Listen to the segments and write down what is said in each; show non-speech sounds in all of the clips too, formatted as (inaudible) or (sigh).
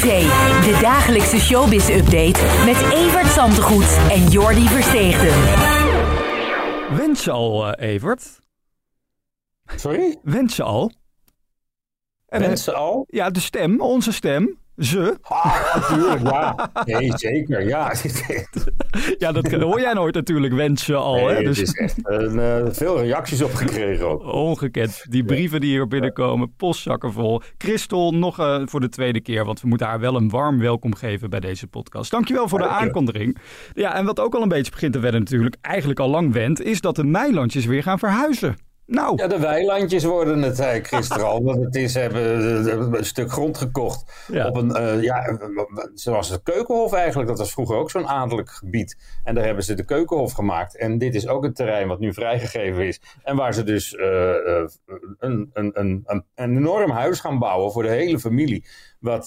Privé, de dagelijkse showbiz-update met Evert Zantegoed en Jordi Versteegden. Wens je al, eh, Evert? Sorry? Wens je al? En, eh, Mensen al? ja, de stem, onze stem. Ze. Ah, natuurlijk, ja. Nee, zeker, ja. Ja, dat (laughs) hoor jij nooit natuurlijk, wens je al. hè? Nee, Dus Er is echt een, eh, veel reacties op gekregen ook. ongekend. Die brieven die hier binnenkomen, postzakken vol. Christel, nog eh, voor de tweede keer, want we moeten haar wel een warm welkom geven bij deze podcast. Dankjewel voor de aankondiging. Ja, en wat ook al een beetje begint te wennen natuurlijk, eigenlijk al lang went, is dat de Meilandjes weer gaan verhuizen. Nou, Ja, de weilandjes worden het, zei ik gisteren al. Want het is, hebben een stuk grond gekocht. Ja. Op een, eh, ja, zoals het Keukenhof eigenlijk. Dat was vroeger ook zo'n adellijk gebied. En daar hebben ze de Keukenhof gemaakt. En dit is ook het terrein wat nu vrijgegeven is. En waar ze dus eh, eh, een, een, een, een, enorm huis gaan bouwen voor de hele familie. Wat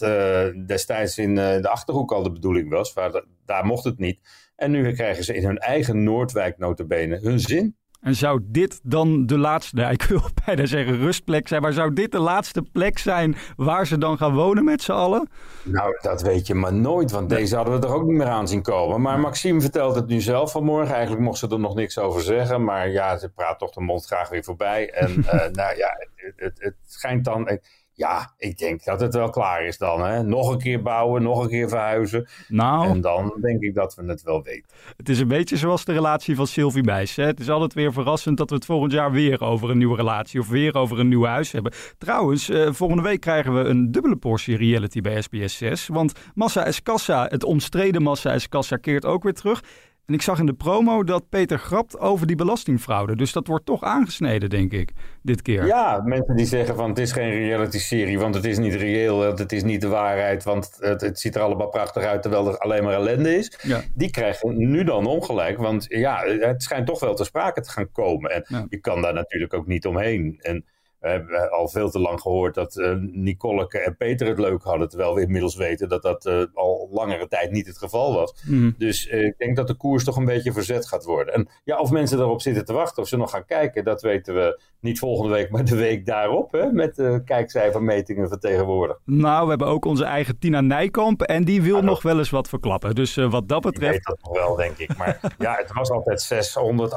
destijds in de Achterhoek al de bedoeling was. Waar, daar mocht het niet. En nu krijgen ze in hun eigen Noordwijk notabene hun zin. En zou dit dan de laatste, nou, (laughs) ik wil bijna zeggen rustplek zijn, maar zou dit de laatste plek zijn waar ze dan gaan wonen met z'n allen? Nou, dat weet je maar nooit, want deze hadden we er ook niet meer aan zien komen. Maar Maxime vertelt het nu zelf vanmorgen. Eigenlijk mocht ze er nog niks over zeggen, maar ja, ze praat toch de mond graag weer voorbij. En (laughs) eh, nou ja, het, het, het schijnt dan... ja, ik denk dat het wel klaar is dan. Hè? Nog een keer bouwen, nog een keer verhuizen. Nou, En dan denk ik dat we het wel weten. het is een beetje zoals de relatie van Sylvie Meijs. Hè? Het is altijd weer verrassend dat we het volgend jaar weer over een nieuwe relatie of weer over een nieuw huis hebben. Trouwens, eh, volgende week krijgen we een dubbele portie reality bij SBS 6. Want Massa Escassa, het omstreden Massa Escassa, keert ook weer terug. En ik zag in de promo dat Peter grapt over die belastingfraude. Dus dat wordt toch aangesneden, denk ik, dit keer. Ja, mensen die zeggen van het is geen reality-serie, want het is niet reëel, het is niet de waarheid, want het, het ziet er allemaal prachtig uit terwijl er alleen maar ellende is. Ja. Die krijgen nu dan ongelijk, want ja, het schijnt toch wel te sprake te gaan komen. En Ja. je kan daar natuurlijk ook niet omheen. En we hebben al veel te lang gehoord dat eh Nicoleke en Peter het leuk hadden, terwijl we inmiddels weten dat dat eh, al langere tijd niet het geval was. Mhm. Dus eh, ik denk dat de koers toch een beetje verzet gaat worden. En ja, of mensen daarop zitten te wachten, of ze nog gaan kijken, dat weten we niet volgende week, maar de week daarop, hè, met de kijkcijfermetingen van tegenwoordig. Nou, we hebben ook onze eigen Tina Nijkamp en die wil nog wel eens wat verklappen. Dus wat dat Ik betreft, weet dat nog wel, denk ik. Maar (laughs) ja, het was altijd 600,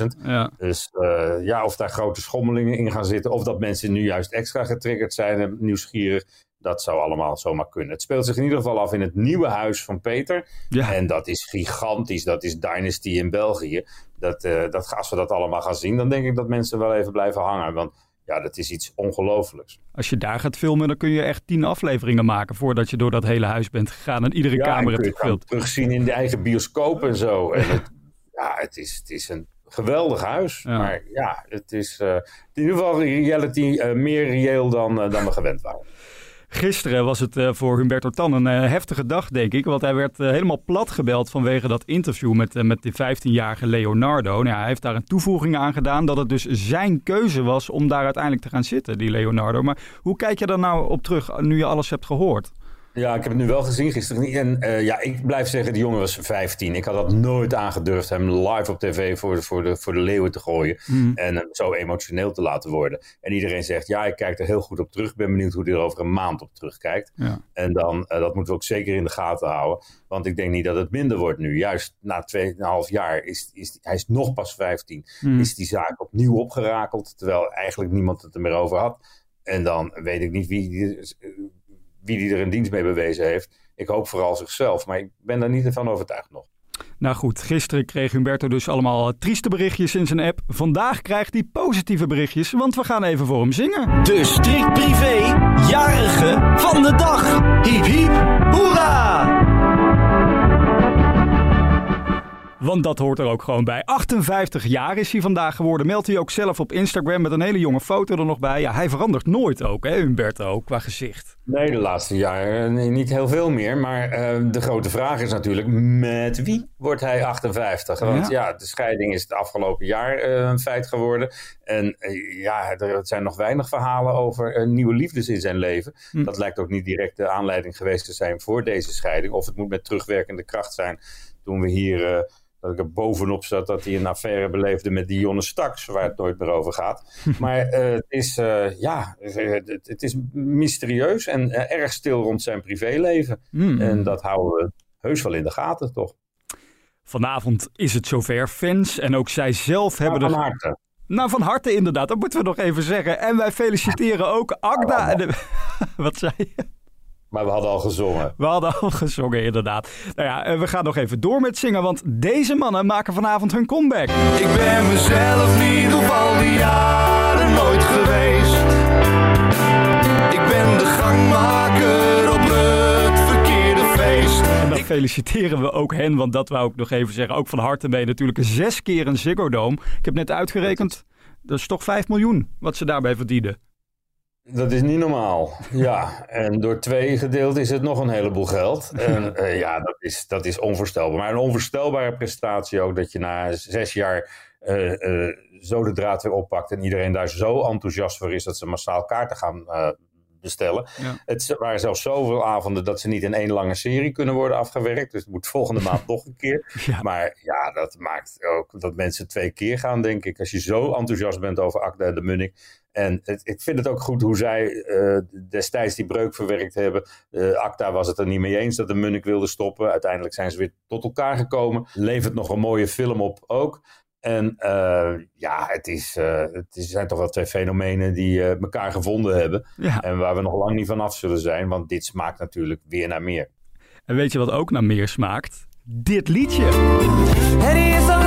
800.000. ja. Dus ja, of daar grote schommelingen in gaan zitten, of dat mensen nu juist extra getriggerd zijn en nieuwsgierig, dat zou allemaal zomaar kunnen. Het speelt zich in ieder geval af in het nieuwe huis van Peter. Ja. En dat is gigantisch. Dat is Dynasty in België. Dat, eh, dat, als we dat allemaal gaan zien, dan denk ik dat mensen wel even blijven hangen. Want ja, dat is iets ongelooflijks. Als je daar gaat filmen, dan kun je echt tien afleveringen maken voordat je door dat hele huis bent gegaan en iedere Ja, kamer hebt gefilmd. terugzien in de eigen bioscoop en zo. En het, ja, het is, het is een geweldig huis. Ja. Maar ja, het is eh, in ieder geval reality eh, meer reëel dan, eh, dan we gewend waren. Gisteren was het voor Humberto Tan een heftige dag, denk ik. Want hij werd helemaal plat gebeld vanwege dat interview met, met die 15-jarige Leonardo. Nou, hij heeft daar een toevoeging aan gedaan dat het dus zijn keuze was om daar uiteindelijk te gaan zitten, die Leonardo. Maar hoe kijk je daar nou op terug nu je alles hebt gehoord? Ja, ik heb het nu wel gezien gisteren. niet. En eh, ja, ik blijf zeggen, die jongen was 15. Ik had dat nooit aangedurfd hem live op tv voor de, voor de, voor de leeuwen te gooien. En hem zo emotioneel te laten worden. En iedereen zegt, ja, ik kijk er heel goed op terug. Ik ben benieuwd hoe hij er over een maand op terugkijkt. Ja. En dan, eh, dat moeten we ook zeker in de gaten houden. Want ik denk niet dat het minder wordt nu. Juist na 2,5 jaar is, is hij is nog pas 15. Mhm. Is die zaak opnieuw opgerakeld. Terwijl eigenlijk niemand het er meer over had. En dan weet ik niet wie, die- wie die er een dienst mee bewezen heeft. Ik hoop vooral zichzelf. Maar ik ben daar niet van overtuigd nog. Nou goed, gisteren kreeg Humberto dus allemaal trieste berichtjes in zijn app. Vandaag krijgt hij positieve berichtjes, want we gaan even voor hem zingen. De strikt privé jarige van de dag. Hiep hiep, hoera! Want dat hoort er ook gewoon bij. 58 jaar is hij vandaag geworden. Meldt hij ook zelf op Instagram met een hele jonge foto er nog bij. Ja, hij verandert nooit ook, hè, Humberto, qua gezicht. Nee, de laatste jaren eh, niet heel veel meer. Maar eh, de grote vraag is natuurlijk, met wie wordt hij 58? Want Ja. ja, de scheiding is het afgelopen jaar eh, een feit geworden. En ja, er zijn nog weinig verhalen over nieuwe liefdes in zijn leven. Hm. Dat lijkt ook niet direct de aanleiding geweest te zijn voor deze scheiding. Of het moet met terugwerkende kracht zijn. Toen we hier... eh, dat ik er bovenop zat dat hij een affaire beleefde met Dionne Staks, waar het nooit meer over gaat. (laughs) Maar het, is, ja, het, het, is mysterieus en erg stil rond zijn privéleven. Hmm. En dat houden we heus wel in de gaten, toch? Vanavond is het zover. Fans en ook zij zelf hebben Nou, er... van harte. Nou, van harte inderdaad. Dat moeten we nog even zeggen. En wij feliciteren ook Agda. en de- (laughs) Wat zei je? Maar we hadden al gezongen. We hadden al gezongen, inderdaad. Nou ja, eh, we gaan nog even door met zingen, want deze mannen maken vanavond hun comeback. Ik ben mezelf niet op al die jaren nooit geweest. Ik ben de gangmaker op het verkeerde feest. En dan feliciteren we ook hen, want dat wou ik nog even zeggen. Ook van harte mee natuurlijk zes keer een Ziggo Dome. Ik heb net uitgerekend, dat is toch 5 miljoen wat ze daarbij verdienen. Dat is niet normaal. Ja, en door twee gedeeld is het nog een heleboel geld. En (laughs) eh, ja, dat is, dat is onvoorstelbaar. Maar een onvoorstelbare prestatie ook dat je na zes jaar eh, eh, zo de draad weer oppakt en iedereen daar zo enthousiast voor is dat ze massaal kaarten gaan bestellen. Ja. Het waren zelfs zoveel avonden dat ze niet in één lange serie kunnen worden afgewerkt. Dus het moet volgende maand (laughs) nog een keer. Ja. Maar ja, dat maakt ook dat mensen twee keer gaan, denk ik. Als je zo enthousiast bent over Akda en de Munnik. En het, ik vind het ook goed hoe zij eh, destijds die breuk verwerkt hebben. Eh Acta was het er niet mee eens dat de Munnik wilde stoppen. Uiteindelijk zijn ze weer tot elkaar gekomen. Levert nog een mooie film op ook. En eh, ja, het, is, eh, het zijn toch wel twee fenomenen die eh, elkaar gevonden hebben. Ja. En waar we nog lang niet van af zullen zijn. Want dit smaakt natuurlijk weer naar meer. En weet je wat ook naar meer smaakt? Dit liedje. Het is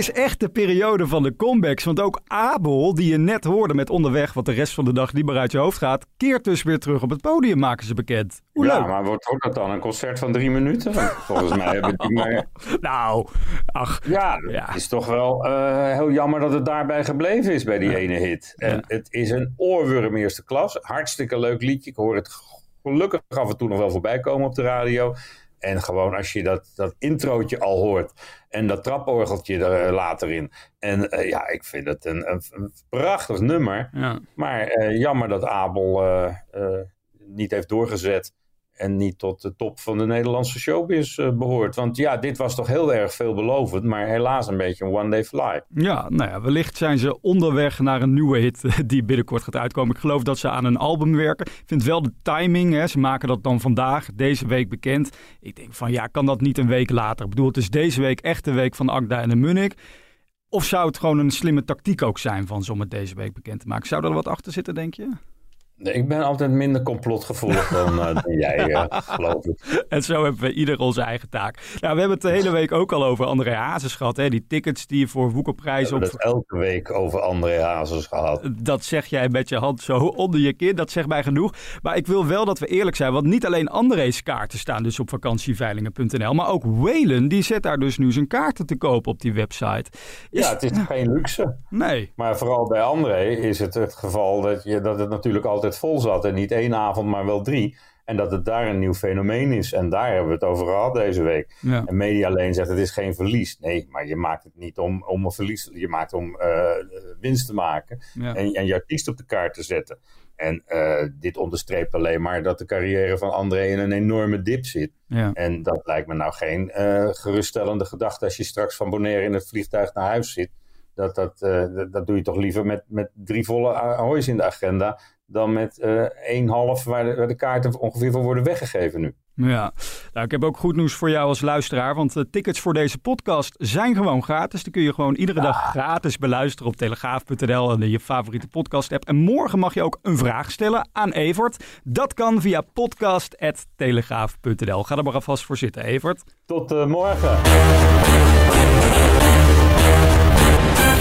is echt de periode van de comebacks. Want ook Abel, die je net hoorde met onderweg, wat de rest van de dag niet meer uit je hoofd gaat, keert dus weer terug op het podium, maken ze bekend. Hoe ja, leuk. maar wordt, wordt dat dan een concert van drie minuten? Volgens mij hebben die (laughs) maar... Nou, ach. Ja, Ja. het is toch wel eh, heel jammer dat het daarbij gebleven is bij die ene hit. En Ja. het is een oorworm eerste klas. Hartstikke leuk liedje. Ik hoor het gelukkig af en toe nog wel voorbij komen op de radio. En gewoon als je dat, dat introotje al hoort en dat traporgeltje er eh, later in. En eh, ja, ik vind het een, een, een prachtig nummer. Ja. Maar eh, jammer dat Abel niet heeft doorgezet. En niet tot de top van de Nederlandse showbiz eh, behoort. Want ja, dit was toch heel erg veelbelovend. Maar helaas een beetje een one day fly. Ja, nou ja, wellicht zijn ze onderweg naar een nieuwe hit (laughs) die binnenkort gaat uitkomen. Ik geloof dat ze aan een album werken. Ik vind wel de timing, hè, ze maken dat dan vandaag, deze week bekend. Ik denk van ja, kan dat niet een week later? Ik bedoel, het is deze week echt de week van Agda en de Munnik. Of zou het gewoon een slimme tactiek ook zijn van ze om het deze week bekend te maken? Zou er wat achter zitten, denk je? Ik ben altijd minder complotgevoelig dan, eh, dan jij, eh, (laughs) geloof ik. En zo hebben we ieder onze eigen taak. Nou, we hebben het de hele week ook al over André Hazes gehad. Hè? Die tickets die je voor We Woekerprijs op... hebben het elke week over André Hazes gehad. Dat zeg jij met je hand zo onder je kin. Dat zegt mij genoeg. Maar ik wil wel dat we eerlijk zijn. Want niet alleen André's kaarten staan dus op vakantieveilingen.nl. Maar ook Whalen, die zet daar dus nu zijn kaarten te kopen op die website. Is- Ja, het is geen luxe. Nee. Maar vooral bij André is het het geval dat, je, dat het natuurlijk altijd vol zat. En niet één avond, maar wel drie. En dat het daar een nieuw fenomeen is. En daar hebben we het over gehad deze week. Ja. En media alleen zegt het is geen verlies. Nee, maar je maakt het niet om, om een verlies. Je maakt om eh, winst te maken. Ja. En, en je artiest op de kaart te zetten. En eh, dit onderstreept alleen maar dat de carrière van André in een enorme dip zit. Ja. En dat lijkt me nou geen eh, geruststellende gedachte als je straks van Bonaire in het vliegtuig naar huis zit. Dat, dat, eh, dat, dat doe je toch liever met, met drie volle Ahoy's in de agenda dan met eh één half waar de, waar de kaarten ongeveer voor worden weggegeven nu. Ja, nou, ik heb ook goed nieuws voor jou als luisteraar. Want de tickets voor deze podcast zijn gewoon gratis. Die kun je gewoon iedere dag gratis beluisteren op telegraaf.nl en in je favoriete podcast app. En morgen mag je ook een vraag stellen aan Evert. Dat kan via podcast.telegraaf.nl. Ga er maar alvast voor zitten, Evert. Tot eh, morgen.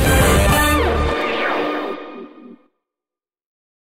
Thank you.